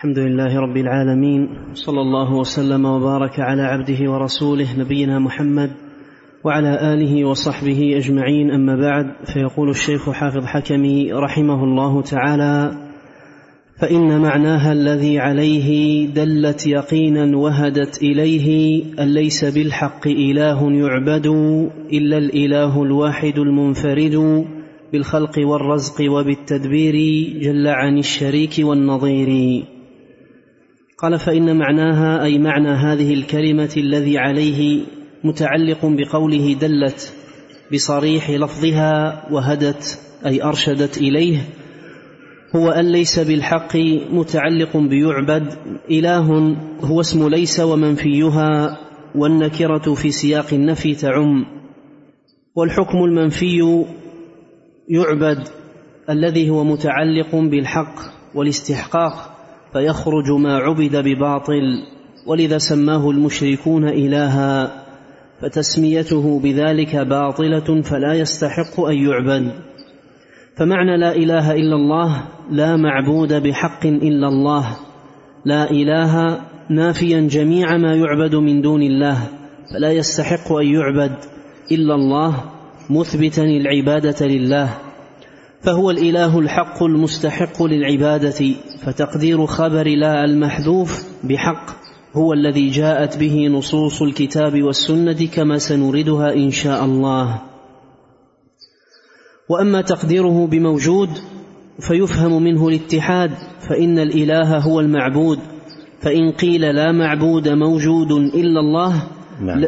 الحمد لله رب العالمين صلى الله وسلم وبارك على عبده ورسوله نبينا محمد وعلى آله وصحبه أجمعين. أما بعد فيقول الشيخ حافظ حكمي رحمه الله تعالى فإن معناها الذي عليه دلت يقينا وهدت إليه أن ليس بالحق إله يعبد إلا الإله الواحد المنفرد بالخلق والرزق وبالتدبير جل عن الشريك والنظير. قال فإن معناها أي معنى هذه الكلمة الذي عليه متعلق بقوله دلت بصريح لفظها وهدت أي أرشدت إليه هو أن ليس بالحق متعلق بيعبد إله هو اسم ليس ومنفيها والنكرة في سياق النفي تعم والحكم المنفي يعبد الذي هو متعلق بالحق والاستحقاق. فيخرج ما عبد بباطل ولذا سماه المشركون إلها فتسميته بذلك باطلة فلا يستحق أن يعبد. فمعنى لا إله إلا الله لا معبود بحق إلا الله. لا إله نافيا جميع ما يعبد من دون الله فلا يستحق أن يعبد إلا الله مثبتا العبادة لله. فهو الإله الحق المستحق للعبادة فتقدير خبر لا المحذوف بحق هو الذي جاءت به نصوص الكتاب والسنة كما سنوردها إن شاء الله. وأما تقديره بموجود فيفهم منه الاتحاد فإن الإله هو المعبود فإن قيل لا معبود موجود إلا الله نعم.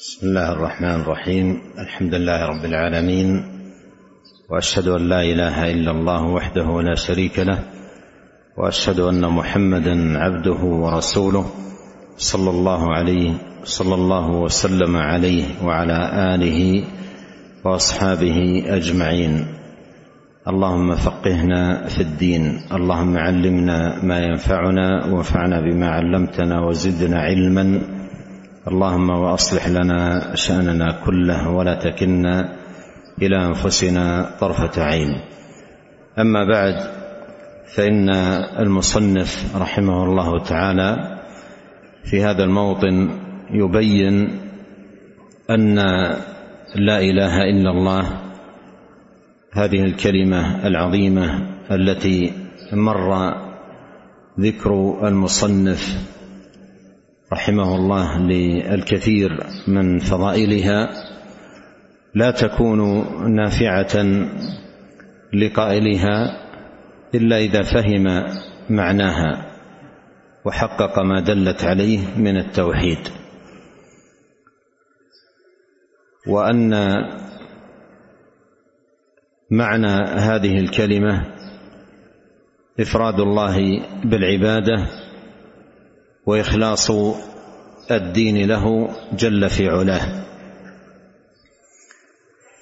بسم الله الرحمن الرحيم. الحمد لله رب العالمين. وأشهد أن لا إله إلا الله وحده لا شريك له وأشهد أن محمدا عبده ورسوله صلى الله عليه صلى الله وسلم عليه وعلى آله وأصحابه أجمعين. اللهم فقهنا في الدين اللهم علمنا ما ينفعنا وانفعنا بما علمتنا وزدنا علما. اللهم وأصلح لنا شأننا كله ولا تكلنا إلى أنفسنا طرفة عين. أما بعد فإن المصنف رحمه الله تعالى في هذا الموطن يبين أن لا إله إلا الله هذه الكلمة العظيمة التي مر ذكر المصنف رحمه الله للكثير من فضائلها. لا تكون نافعة لقائلها إلا إذا فهم معناها وحقق ما دلت عليه من التوحيد. وأن معنى هذه الكلمة إفراد الله بالعبادة وإخلاص الدين له جل في علاه.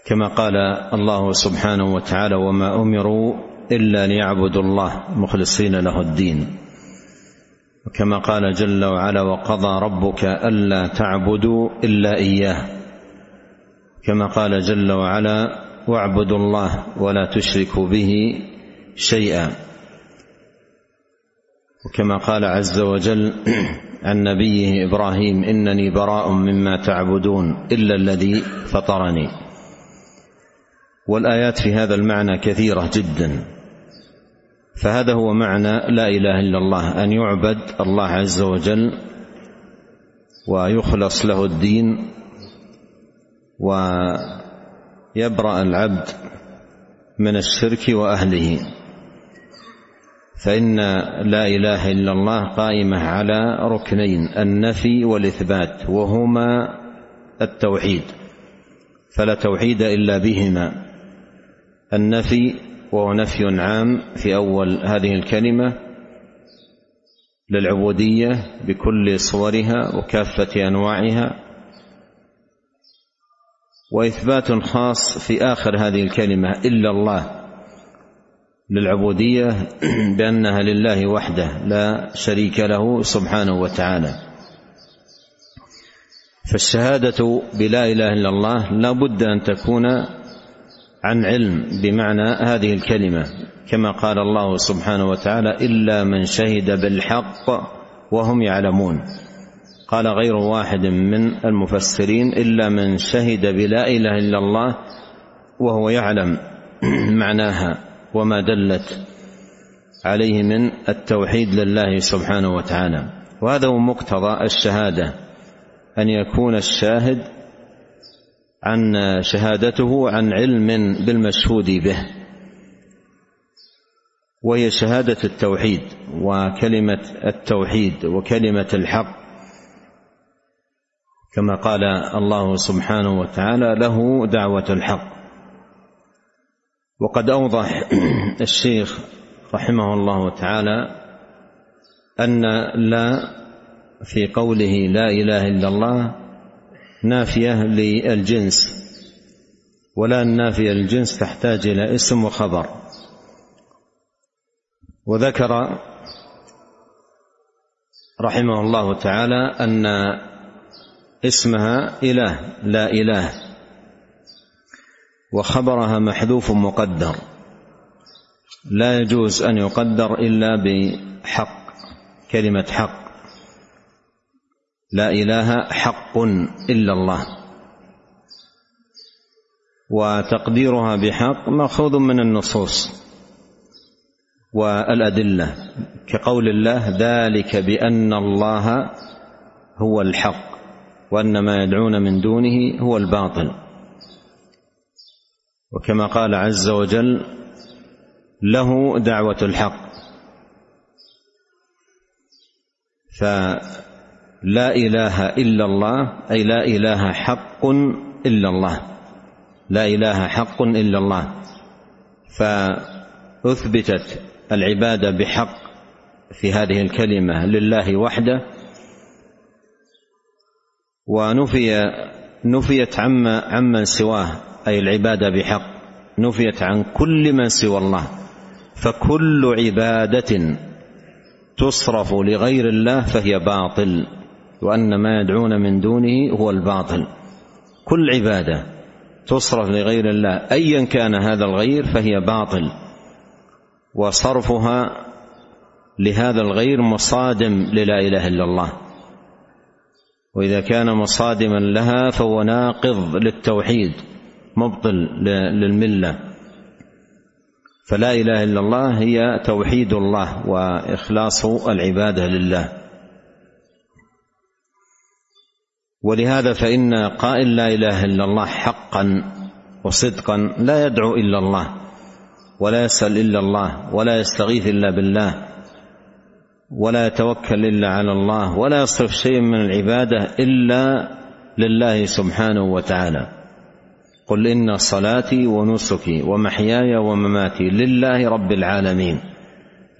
كما قال الله سبحانه وتعالى وما أمروا إلا ليعبدوا الله مخلصين له الدين. وكما قال جل وعلا وقضى ربك ألا تعبدوا إلا إياه. كما قال جل وعلا واعبدوا الله ولا تشركوا به شيئا. وكما قال عز وجل عن نبيه إبراهيم إنني براء مما تعبدون إلا الذي فطرني. والآيات في هذا المعنى كثيرة جدا. فهذا هو معنى لا إله إلا الله أن يعبد الله عز وجل ويخلص له الدين ويبرأ العبد من الشرك وأهله. فإن لا إله إلا الله قائمة على ركنين النفي والإثبات وهما التوحيد. فلا توحيد إلا بهما. النفي وهو نفي عام في أول هذه الكلمة للعبودية بكل صورها وكافة أنواعها. وإثبات خاص في آخر هذه الكلمة إلا الله للعبودية بأنها لله وحده لا شريك له سبحانه وتعالى. فالشهادة بلا إله إلا الله لا بد أن تكون عن علم بمعنى هذه الكلمة كما قال الله سبحانه وتعالى إلا من شهد بالحق وهم يعلمون قال غير واحد من المفسرين إلا من شهد بلا إله إلا الله وهو يعلم معناها وما دلت عليه من التوحيد لله سبحانه وتعالى. وهذا هو مقتضى الشهادة أن يكون الشاهد عن شهادته عن علم بالمشهود به. وهي شهادة التوحيد وكلمة التوحيد وكلمة الحق. كما قال الله سبحانه وتعالى له دعوة الحق. وقد أوضح الشيخ رحمه الله تعالى أن لا في قوله لا إله إلا الله نافية للجنس ولا النافية للجنس تحتاج إلى اسم وخبر. وذكر رحمه الله تعالى أن اسمها إله لا إله وخبرها محذوف مقدر. لا يجوز أن يقدر إلا بحق كلمة حق. لا إله حق إلا الله. وتقديرها بحق مأخوذ من النصوص والأدلة كقول الله ذلك بأن الله هو الحق وأن ما يدعون من دونه هو الباطل. وكما قال عز وجل له دعوة الحق. فلا إله إلا الله أي لا إله حق إلا الله. لا إله حق إلا الله. فأثبتت العباده بحق في هذه الكلمة لله وحده. ونفي نفيت عما عمن سواه أي العباده بحق. نفيت عن كل من سوى الله. فكل عبادة تصرف لغير الله فهي باطل. وأن ما يدعون من دونه هو الباطل. كل عبادة تصرف لغير الله ايا كان هذا الغير فهي باطل. وصرفها لهذا الغير مصادم للا إله إلا الله. وإذا كان مصادما لها فهو ناقض للتوحيد مبطل للملة. فلا إله إلا الله هي توحيد الله وإخلاص العبادة لله. ولهذا فإن قائل لا إله إلا الله حقا وصدقا لا يدعو إلا الله ولا يسأل إلا الله ولا يستغيث إلا بالله ولا يتوكل إلا على الله ولا يصرف شيء من العبادة إلا لله سبحانه وتعالى. قل إن صلاتي ونسكي ومحياي ومماتي لله رب العالمين.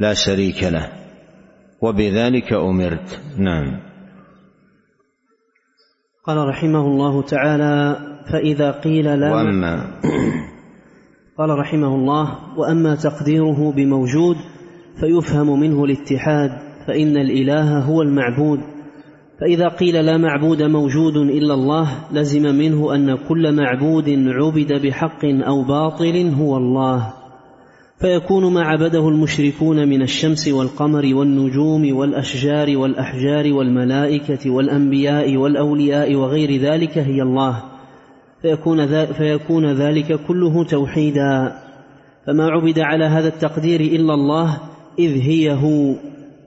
لا شريك له. وبذلك أمرت. نعم. قال رحمه الله تعالى فإذا قيل لا وأما قال رحمه الله وأما تقديره بموجود فيفهم منه الاتحاد فإن الإله هو المعبود. فإذا قيل لا معبود موجود إلا الله لزم منه أن كل معبود عبد بحق أو باطل هو الله. فيكون ما عبده المشركون من الشمس والقمر والنجوم والأشجار والأحجار والملائكة والأنبياء والأولياء وغير ذلك هي الله. فيكون, فيكون ذلك كله توحيدا. فما عبد على هذا التقدير إلا الله إذ هي هو.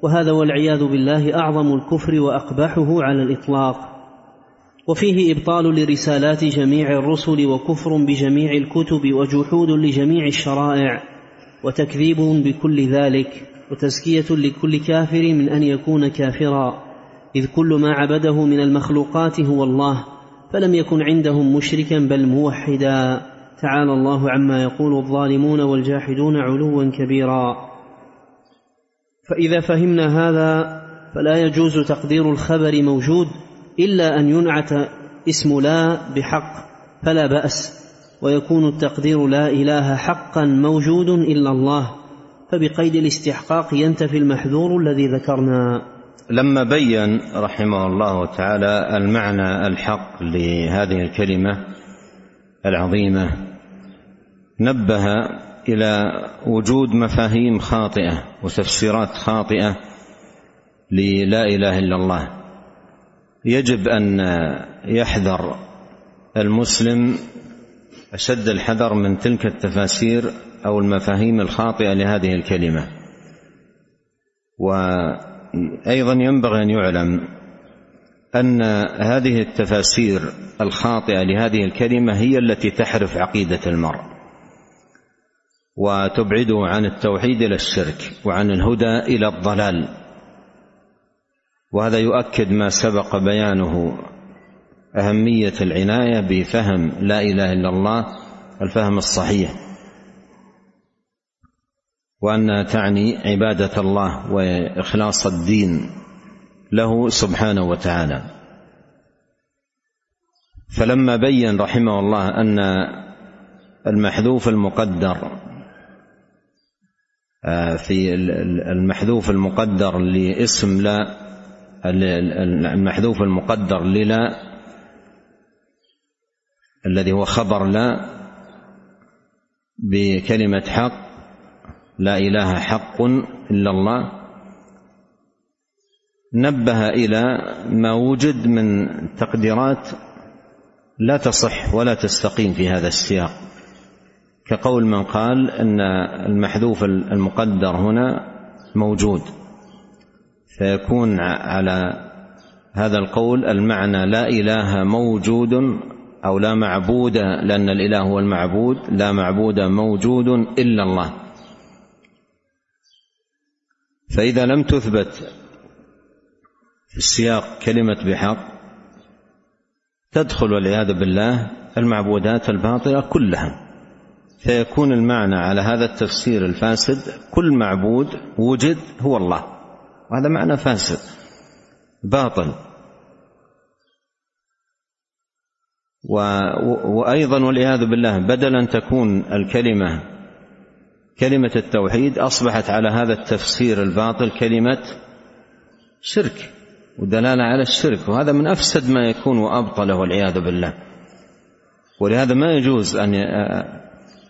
وهذا والعياذ بالله أعظم الكفر وأقبحه على الإطلاق. وفيه إبطال لرسالات جميع الرسل وكفر بجميع الكتب وجحود لجميع الشرائع. وتكذيب بكل ذلك وتزكية لكل كافر من أن يكون كافرا إذ كل ما عبده من المخلوقات هو الله فلم يكن عندهم مشركا بل موحدا. تعالى الله عما يقول الظالمون والجاحدون علوا كبيرا. فإذا فهمنا هذا فلا يجوز تقدير الخبر موجود إلا أن ينعت اسم لا بحق فلا بأس. ويكون التقدير لا إله حقا موجود إلا الله فبقيد الاستحقاق ينتفي المحذور الذي ذكرنا. لما بين رحمه الله تعالى المعنى الحق لهذه الكلمة العظيمة نبه إلى وجود مفاهيم خاطئة وتفسيرات خاطئة للا إله إلا الله. يجب أن يحذر المسلم أشد الحذر من تلك التفاسير أو المفاهيم الخاطئة لهذه الكلمة. وأيضا ينبغي أن يعلم أن هذه التفاسير الخاطئة لهذه الكلمة هي التي تحرف عقيدة المرء وتبعده عن التوحيد إلى الشرك وعن الهدى إلى الضلال. وهذا يؤكد ما سبق بيانه أهمية العناية بفهم لا إله إلا الله الفهم الصحيح. وانها تعني عبادة الله وإخلاص الدين له سبحانه وتعالى. فلما بين رحمه الله أن المحذوف المقدر آه، في المحذوف المقدر لاسم لا المحذوف المقدر للا الذي هو خبر لا بكلمة حق لا إله حق إلا الله نبه إلى ما وجد من تقديرات لا تصح ولا تستقيم في هذا السياق. كقول من قال إن المحذوف المقدر هنا موجود. فيكون على هذا القول المعنى لا إله موجود أو لا معبود لأن الإله هو المعبود لا معبود موجود إلا الله. فإذا لم تثبت في السياق كلمة بحق تدخل والعياذ بالله المعبودات الباطلة كلها. فيكون المعنى على هذا التفسير الفاسد كل معبود وجد هو الله. وهذا معنى فاسد باطل. وأيضا والعياذ بالله بدل أن تكون الكلمة كلمة التوحيد أصبحت على هذا التفسير الباطل كلمة شرك ودلالة على الشرك وهذا من أفسد ما يكون وابطله والعياذ بالله. ولهذا ما يجوز أن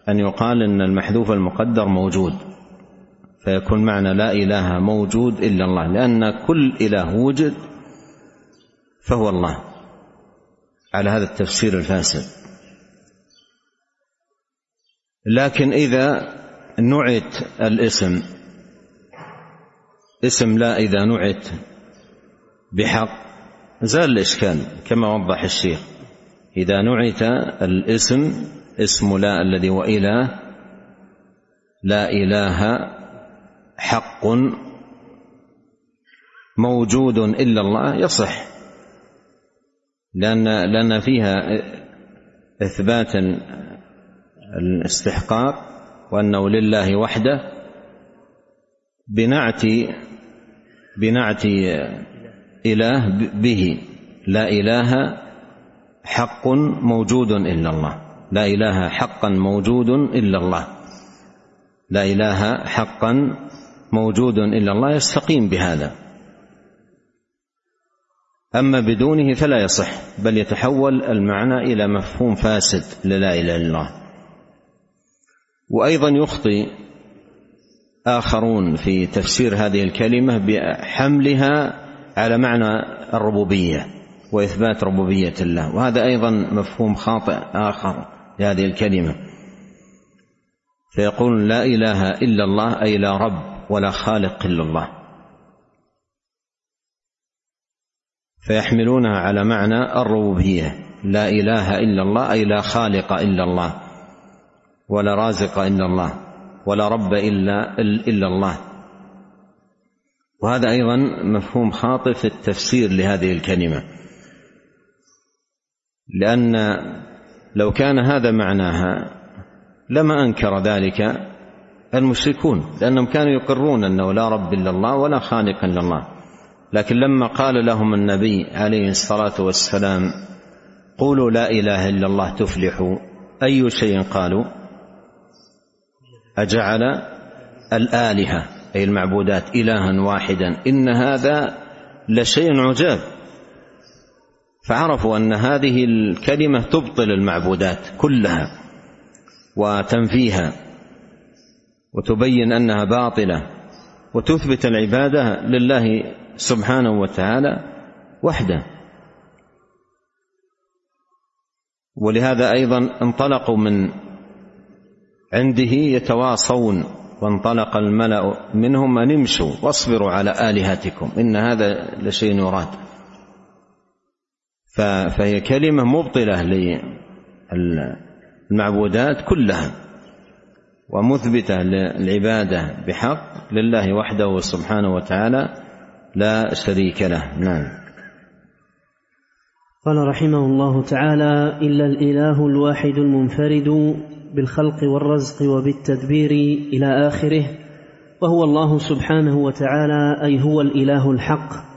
أن يقال إن المحذوف المقدر موجود فيكون معنى لا إله موجود إلا الله لأن كل إله وجد فهو الله. على هذا التفسير الفاسد. لكن إذا نعت الاسم اسم لا إذا نعت بحق زال الإشكال كما وضح الشيخ. إذا نعت الاسم اسم لا الذي واله لا إله حق موجود إلا الله يصح. لأن لأن فيها إثبات الاستحقاق وأنه لله وحده بنعت بنعت إله به. لا إله حق موجود إلا الله. لا إله حقا موجود إلا الله. لا إله حقا موجود إلا الله. يستقيم بهذا. أما بدونه فلا يصح بل يتحول المعنى إلى مفهوم فاسد للا إله إلا الله. وأيضا يخطي آخرون في تفسير هذه الكلمة بحملها على معنى الربوبية وإثبات ربوبية الله وهذا أيضا مفهوم خاطئ آخر لهذه الكلمة. فيقول لا إله إلا الله أي لا رب ولا خالق إلا الله. فيحملونها على معنى الربوبية. لا إله إلا الله أي لا خالق إلا الله ولا رازق إلا الله ولا رب إلا إلا الله. وهذا أيضا مفهوم خاطئ في التفسير لهذه الكلمة. لأن لو كان هذا معناها لما أنكر ذلك المشركون لأنهم كانوا يقرون أنه لا رب إلا الله ولا خالق إلا الله. لكن لما قال لهم النبي عليه الصلاة والسلام قولوا لا إله إلا الله تفلحوا. أي شيء قالوا؟ أجعل الآلهة أي المعبودات إلها واحدا. إن هذا لشيء عجاب. فعرفوا أن هذه الكلمة تبطل المعبودات كلها وتنفيها وتبين أنها باطلة وتثبت العبادة لله سبحانه وتعالى وحده. ولهذا أيضا انطلقوا من عنده يتواصون وانطلق الملأ منهم أن امشوا واصبروا على آلهتكم إن هذا لشيء يراد. فهي كلمة مبطلة للمعبودات كلها ومثبتة للعبادة بحق لله وحده سبحانه وتعالى لا شريك له. نعم. قال رحمه الله تعالى إلا الإله الواحد المنفرد بالخلق والرزق وبالتدبير إلى آخره وهو الله سبحانه وتعالى أي هو الإله الحق.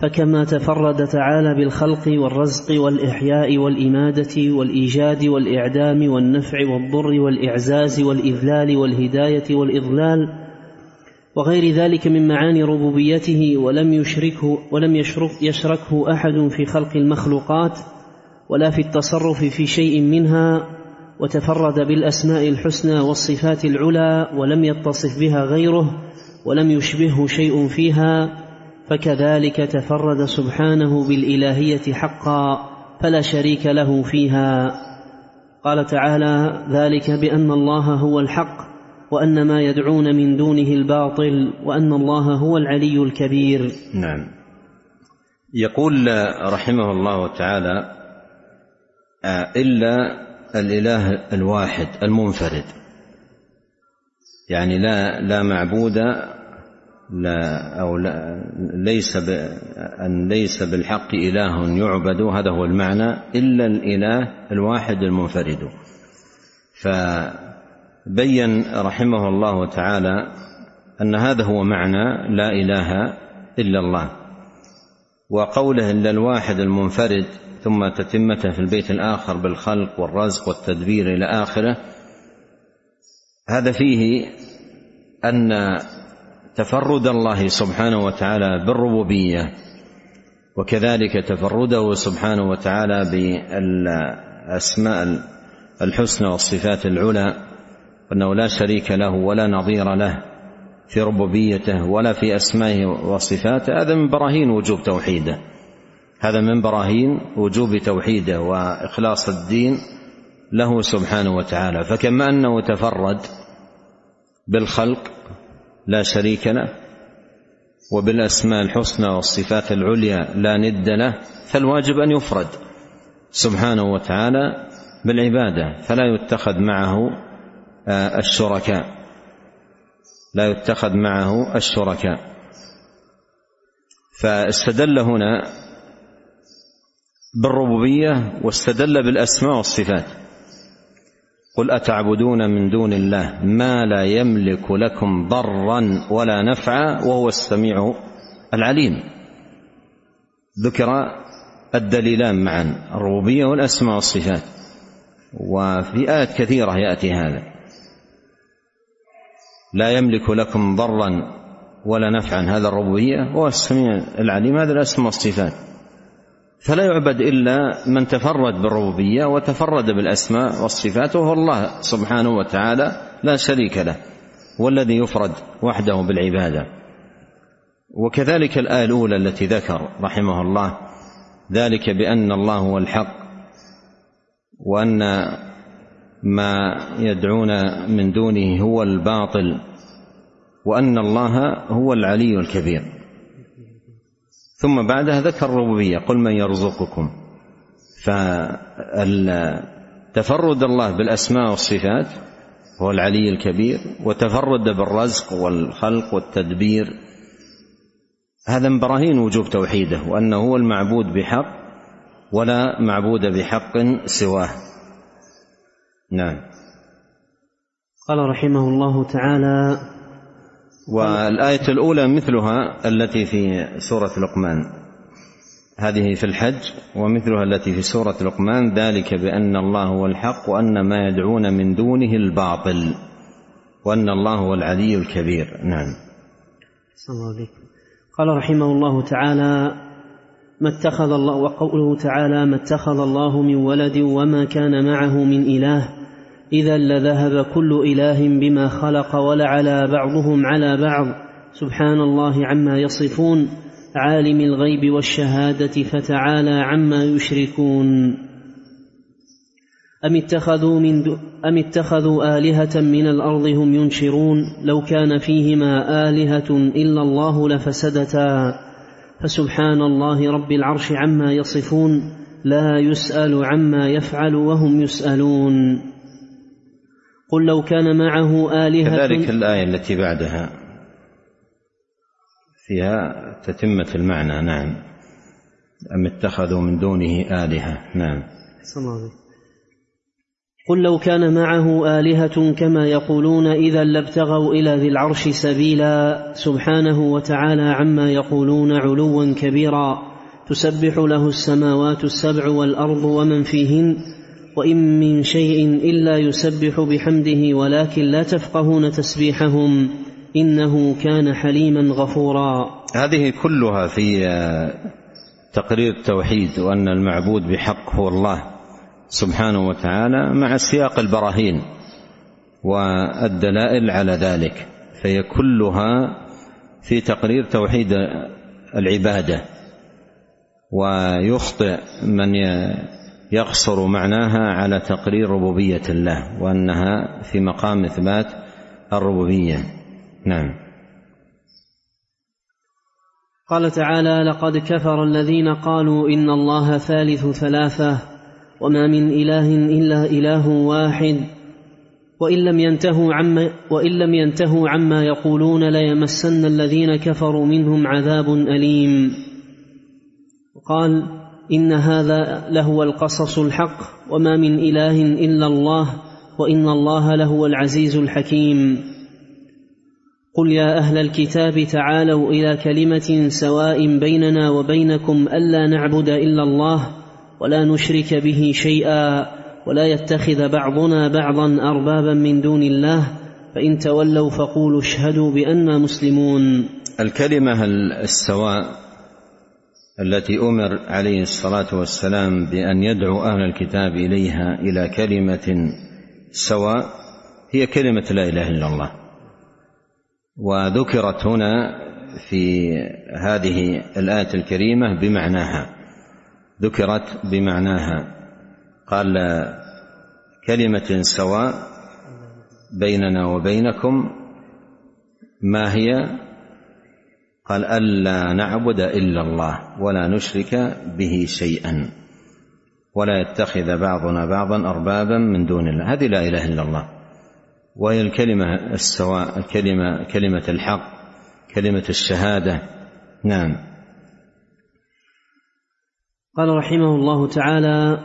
فكما تفرد تعالى بالخلق والرزق والإحياء والإمادة والإيجاد والإعدام والنفع والضر والإعزاز والإذلال والهداية والإضلال وغير ذلك من معاني ربوبيته ولم يشركه ولم يشرك يشركه أحد في خلق المخلوقات ولا في التصرف في شيء منها وتفرد بالأسماء الحسنى والصفات العلى ولم يتصف بها غيره ولم يشبهه شيء فيها فكذلك تفرد سبحانه بالإلهية حقا فلا شريك له فيها. قال تعالى ذلك بأن الله هو الحق وأن ما يدعون من دونه الباطل وأن الله هو العلي الكبير. نعم. يقول رحمه الله تعالى آه، إلا الإله الواحد المنفرد. يعني لا لا معبود لا أو لا ليس أن ليس بالحق إله يعبد هذا هو المعنى إلا الإله الواحد المنفرد. فبين رحمه الله تعالى أن هذا هو معنى لا إله إلا الله وقوله إلا الواحد المنفرد ثم تتمته في البيت الآخر بالخلق والرزق والتدبير إلى آخره هذا فيه أن تفرد الله سبحانه وتعالى بالربوبية وكذلك تفرده سبحانه وتعالى بالأسماء الحسنى والصفات العلى أنه لا شريك له ولا نظير له في ربوبيته ولا في أسمائه وصفاته. هذا من براهين وجوب توحيده. هذا من براهين وجوب توحيده وإخلاص الدين له سبحانه وتعالى. فكما انه تفرد بالخلق لا شريك له وبالأسماء الحسنى والصفات العليا لا ند له فالواجب أن يفرد سبحانه وتعالى بالعبادة فلا يتخذ معه الشركاء. لا يتخذ معه الشركاء. فاستدل هنا بالربوبية واستدل بالأسماء والصفات. قل أتعبدون من دون الله ما لا يملك لكم ضرا ولا نفعا وهو السميع العليم. ذكر الدليلان معا الربوبية والأسماء والصفات. وفي آيات كثيرة يأتي هذا. لا يملك لكم ضرا ولا نفعا. هذا الربوبية وهو السميع العليم هذا الاسماء والصفات. فلا يعبد إلا من تفرد بالربوبية وتفرد بالأسماء والصفات وهو الله سبحانه وتعالى لا شريك له والذي يفرد وحده بالعبادة. وكذلك الآية الأولى التي ذكر رحمه الله ذلك بأن الله هو الحق وأن ما يدعون من دونه هو الباطل وأن الله هو العلي الكبير. ثم بعدها ذكر الربوبية قل من يرزقكم. فتفرد الله بالأسماء والصفات هو العلي الكبير وتفرد بالرزق والخلق والتدبير. هذا من براهين وجوب توحيده وأنه هو المعبود بحق ولا معبود بحق سواه. نعم. قال رحمه الله تعالى والآية الأولى مثلها التي في سورة لقمان. هذه في الحج ومثلها التي في سورة لقمان ذلك بأن الله هو الحق وأن ما يدعون من دونه الباطل وأن الله هو العلي الكبير. نعم. الله قال رحمه الله تعالى ما اتخذ الله وقوله تعالى ما اتخذ الله من ولد وما كان معه من إله. إذا لذهب كل إله بما خلق ولعلى بعضهم على بعض. سبحان الله عما يصفون. عالم الغيب والشهادة فتعالى عما يشركون. أم اتخذوا من أم اتخذوا آلهة من الأرض هم ينشرون؟ لو كان فيهما آلهة إلا الله لفسدتا. فسبحان الله رب العرش عما يصفون لا يسأل عما يفعل وهم يسألون. قل لو كان معه آلهة كذلك الآية التي بعدها فيها تتمة المعنى نعم. أم اتخذوا من دونه آلهة؟ نعم. قل لو كان معه آلهة كما يقولون إذا لابتغوا إلى ذي العرش سبيلا سبحانه وتعالى عما يقولون علوا كبيرا تسبح له السماوات السبع والأرض ومن فيهن وإن من شيء إلا يسبح بحمده ولكن لا تفقهون تسبيحهم إنه كان حليما غفورا. هذه كلها في تقرير التوحيد وأن المعبود بحق هو الله. سبحانه وتعالى مع سياق البراهين والدلائل على ذلك فهي كلها في تقرير توحيد العبادة ويخطئ من يقصر معناها على تقرير ربوبية الله وأنها في مقام إثبات الربوبية. نعم. قال تعالى لقد كفر الذين قالوا إن الله ثالث ثلاثة وما من إله إلا إله واحد. وإن لم ينتهوا عما وإن لم ينتهوا عما يقولون ليمسن الذين كفروا منهم عذاب أليم. وقال إن هذا لهو القصص الحق وما من إله إلا الله وإن الله لهو العزيز الحكيم. قل يا أهل الكتاب تعالوا إلى كلمة سواء بيننا وبينكم ألا نعبد إلا الله ولا نشرك به شيئا ولا يتخذ بعضنا بعضا أربابا من دون الله. فإن تولوا فقولوا اشهدوا بانا مسلمون. الكلمة السواء التي أمر عليه الصلاة والسلام بأن يدعو أهل الكتاب إليها إلى كلمة سواء هي كلمة لا إله إلا الله. وذكرت هنا في هذه الآية الكريمة بمعناها. ذكرت بمعناها. قال كلمة سواء بيننا وبينكم ما هي؟ قال ألا نعبد إلا الله ولا نشرك به شيئا ولا يتخذ بعضنا بعضا أربابا من دون الله. هذه لا إله إلا الله. وهي الكلمة السواء الكلمة كلمة الحق كلمة الشهادة. نعم. قال رحمه الله تعالى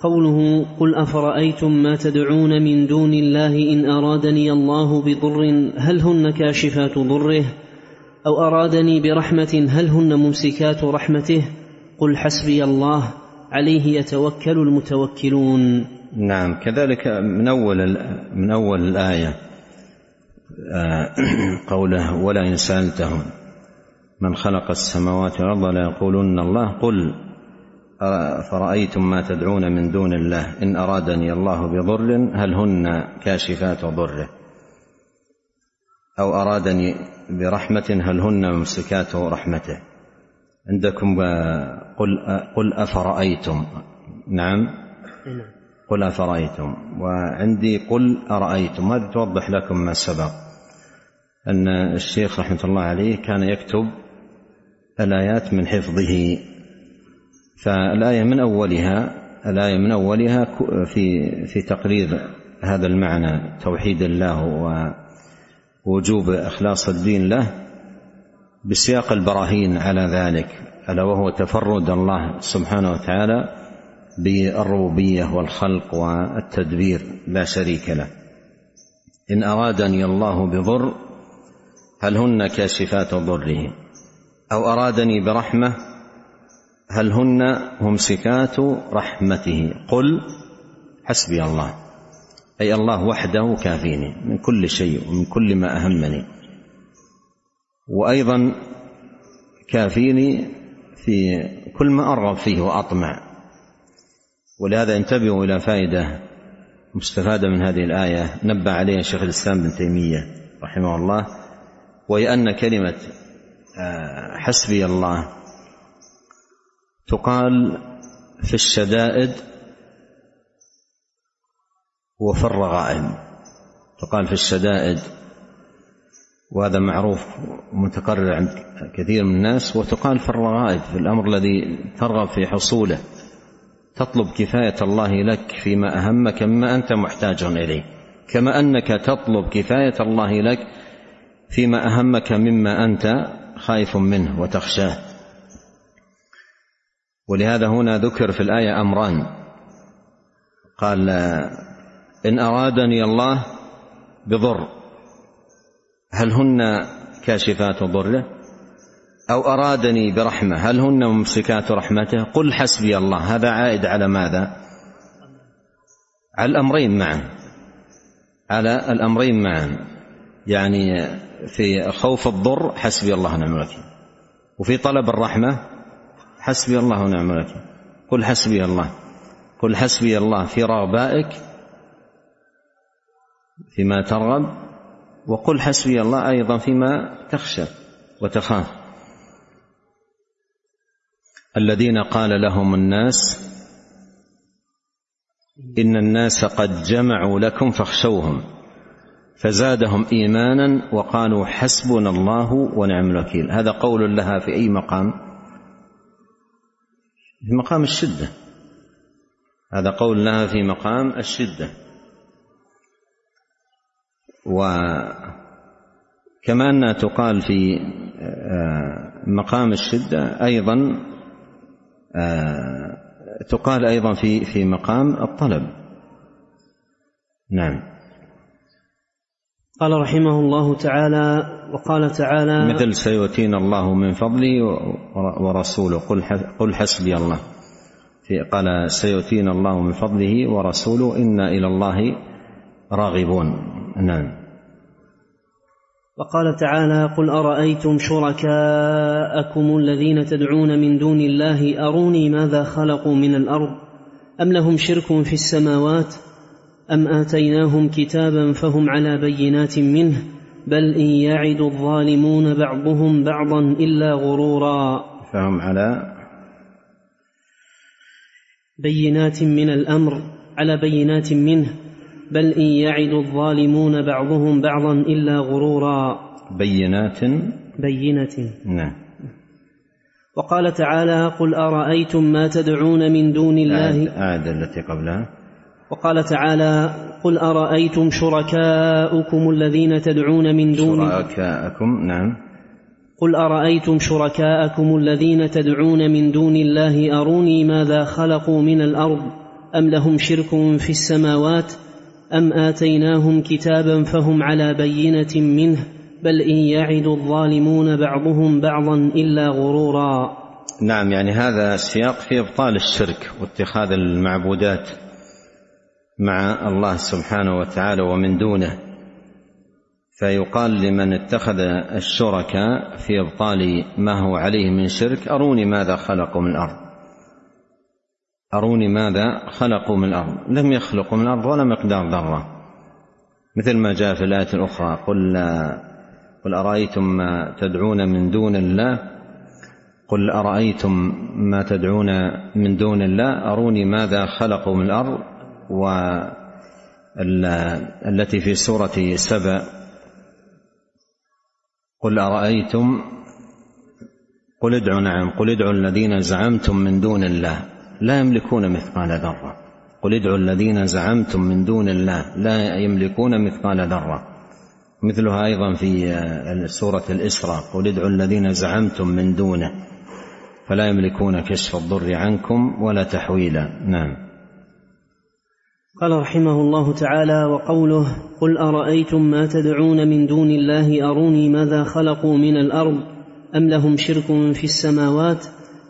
قوله قل أفرأيتم ما تدعون من دون الله إن أرادني الله بضر هل هن كاشفات ضره؟ أو أرادني برحمة هل هن ممسكات رحمته؟ قل حسبي الله عليه يتوكل المتوكلون. نعم كذلك من أول من أول الآية آه، قوله ولا ان سالتهم من خلق السماوات والأرض ليقولن الله. قل فرأيتم ما تدعون من دون الله. إن أرادني الله بضر هل هن كاشفات ضره؟ أو أرادني برحمة هل هن ممسكات رحمته؟ عندكم قل قل أفرأيتم؟ نعم. قل أفرأيتم. وعندي قل أرأيتم. هذه توضح لكم ما سبق أن الشيخ رحمة الله عليه كان يكتب الآيات من حفظه. فالآية من أولها الآية من أولها في في تقرير هذا المعنى توحيد الله ووجوب إخلاص الدين له بسياق البراهين على ذلك ألا وهو تفرد الله سبحانه وتعالى بالربوبية والخلق والتدبير لا شريك له. إن أرادني الله بضر هل هن كاشفات ضره؟ أو أرادني برحمة هل هن ممسكات رحمته؟ قل حسبي الله. أي الله وحده كافيني من كل شيء ومن كل ما أهمني. وأيضا كافيني في كل ما أرغب فيه وأطمع. ولهذا انتبهوا إلى فائدة مستفادة من هذه الآية. نبه عليها شيخ الإسلام بن تيمية رحمه الله وهي أن كلمة آه، حسبي الله تقال في الشدائد وفي الرغائب. تقال في الشدائد وهذا معروف متكرر عند كثير من الناس وتقال في الرغائب في الأمر الذي ترغب في حصوله. تطلب كفاية الله لك فيما أهمك مما أنت محتاج إليه. كما أنك تطلب كفاية الله لك فيما أهمك مما أنت خائف منه وتخشاه. ولهذا هنا ذكر في الآية أمران. قال إن أرادني الله بضر هل هن كاشفات ضره؟ أو أرادني برحمة هل هن ممسكات رحمته؟ قل حسبي الله. هذا عائد على ماذا؟ على الأمرين معا. على الأمرين معا. يعني في خوف الضر حسبي الله ونعم الوكيل. وفي طلب الرحمة حسبي الله ونعم الوكيل قل حسبي الله. قل حسبي الله في رغبائك فيما ترغب وقل حسبي الله أيضا فيما تخشى وتخاف. الذين قال لهم الناس إن الناس قد جمعوا لكم فاخشوهم فزادهم إيمانا وقالوا حسبنا الله ونعم الوكيل. هذا قول لها في أي مقام؟ في مقام الشدة. هذا قول لها في مقام الشدة. وكما أنها تقال في آه، مقام الشدة أيضا آه، تقال أيضا في في مقام الطلب. نعم. قال رحمه الله تعالى وقال تعالى مثل سيؤتينا الله من فضله ورسوله. قل قل حسبي الله. في قال سيؤتينا الله من فضله ورسوله. إنا إلى الله راغبون. نعم. وقال تعالى قل أرأيتم شركاءكم الذين تدعون من دون الله؟ أروني ماذا خلقوا من الأرض؟ أم لهم شرك في السماوات؟ أم آتيناهم كتابا فهم على بينات منه بل إن يعد الظالمون بعضهم بعضا إلا غرورا. فهم على بينات من الأمر على بينات منه بل إن يعد الظالمون بعضهم بعضا إلا غرورا. بينات؟ بينة نعم. وقال تعالى قل أرأيتم ما تدعون من دون الله؟ أعد التي قبلها. وقال تعالى قل أرأيتم شركاؤكم الذين تدعون من دون شركاءكم نعم. قل أرأيتم شركاءكم الذين تدعون من دون الله أروني ماذا خلقوا من الأرض أم لهم شرك في السماوات أم آتيناهم كتابا فهم على بينة منه بل إن يعد الظالمون بعضهم بعضا إلا غرورا. نعم يعني هذا السياق في إبطال الشرك واتخاذ المعبودات. مع الله سبحانه وتعالى ومن دونه. فيقال لمن اتخذ الشركاء في إبطال ما هو عليه من شرك أروني ماذا خلقوا من الأرض أروني ماذا خلقوا من الأرض لم يخلقوا من الأرض ولا مقدار ذرة. مثل ما جاء في الآية الأخرى قل قل أرأيتم ما تدعون من دون الله؟ قل أرأيتم ما تدعون من دون الله؟ أروني ماذا خلقوا من الأرض والتي في سورة سبأ. قل أرأيتم؟ قل ادعوا نعم. قل ادعوا الذين زعمتم من دون الله. لا يملكون مثقال ذرة. قل ادعوا الذين زعمتم من دون الله. لا يملكون مثقال ذرة. مثلها أيضا في سورة الإسراء. قل ادعوا الذين زعمتم من دونه. فلا يملكون كشف الضر عنكم ولا تحويلا. نعم. قال رحمه الله تعالى وقوله قل أرأيتم ما تدعون من دون الله أروني ماذا خلقوا من الأرض أم لهم شرك في السماوات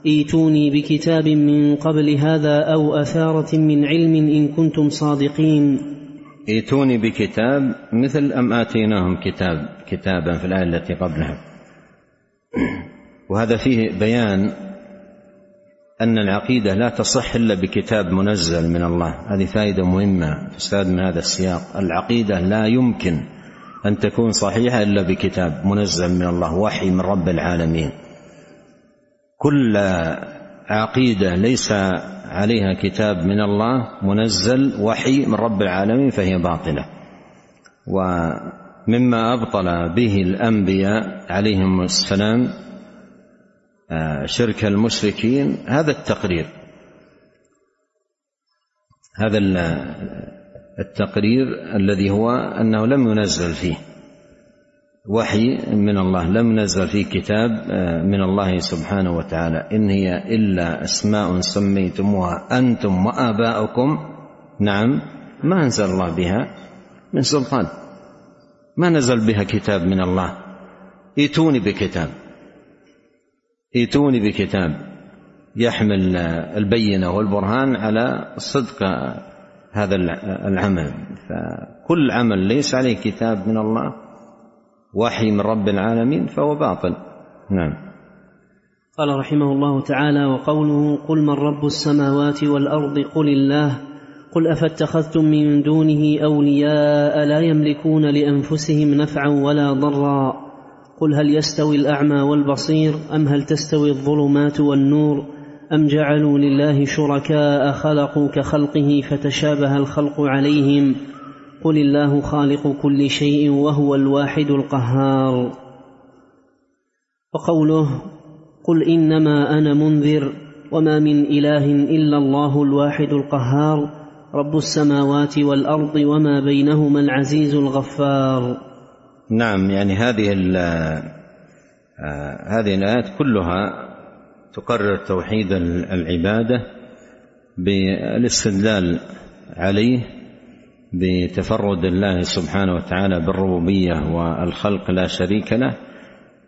ايتوني بكتاب من قبل هذا أو أثارة من علم إن كنتم صادقين ايتوني بكتاب مثل أم آتيناهم كتاب كتابا في الآية التي قبلها. وهذا فيه بيان أن العقيدة لا تصح إلا بكتاب منزل من الله. هذه فائدة مهمة تستفاد من هذا السياق. العقيدة لا يمكن أن تكون صحيحة إلا بكتاب منزل من الله وحي من رب العالمين. كل عقيدة ليس عليها كتاب من الله منزل وحي من رب العالمين فهي باطلة. ومما أبطل به الأنبياء عليهم السلام شرك المشركين هذا التقرير. هذا التقرير الذي هو أنه لم ينزل فيه وحي من الله لم ينزل فيه كتاب آه، من الله سبحانه وتعالى. إن هي إلا أسماء سميتموها أنتم وآباؤكم نعم ما أنزل الله بها من سلطان. ما نزل بها كتاب من الله. ائتوني بكتاب. ائتوني بكتاب يحمل البينة والبرهان على صدق هذا العمل. فكل عمل ليس عليه كتاب من الله وحي من رب العالمين فهو باطل. نعم. قال رحمه الله تعالى وقوله قل من رب السماوات والأرض؟ قل الله. قل أفاتخذتم من دونه أولياء لا يملكون لأنفسهم نفعا ولا ضرا. قل هل يستوي الأعمى والبصير أم هل تستوي الظلمات والنور أم جعلوا لله شركاء خلقوا كخلقه فتشابه الخلق عليهم قل الله خالق كل شيء وهو الواحد القهار وقوله قل إنما أنا منذر وما من إله إلا الله الواحد القهار رب السماوات والأرض وما بينهما العزيز الغفار نعم يعني هذه آه، هذه الآيات كلها تقرر توحيد العبادة بالاستدلال عليه بتفرد الله سبحانه وتعالى بالربوبية والخلق لا شريك له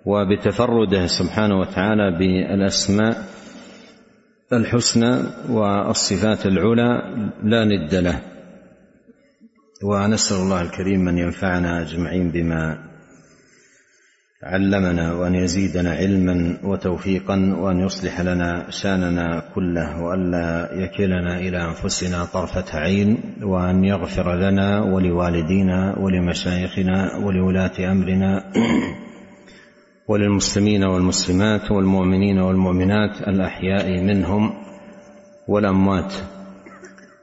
وبتفرده سبحانه وتعالى بالأسماء الحسنى والصفات العلى لا ند له. ونسأل الله الكريم أن ينفعنا أجمعين بما علمنا وأن يزيدنا علما وتوفيقا وأن يصلح لنا شأننا كله وألا يكلنا إلى أنفسنا طرفة عين وأن يغفر لنا ولوالدينا ولمشايخنا ولولاة أمرنا وللمسلمين والمسلمات والمؤمنين والمؤمنات الأحياء منهم والأموات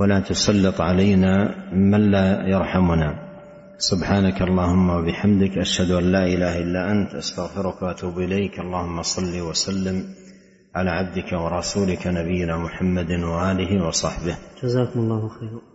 ولا تسلط علينا من لا يرحمنا. سبحانك اللهم وبحمدك أشهد أن لا إله إلا أنت أستغفرك وأتوب إليك. اللهم صل وسلم على عبدك ورسولك نبينا محمد وآله وصحبه. جزاكم الله خيرا.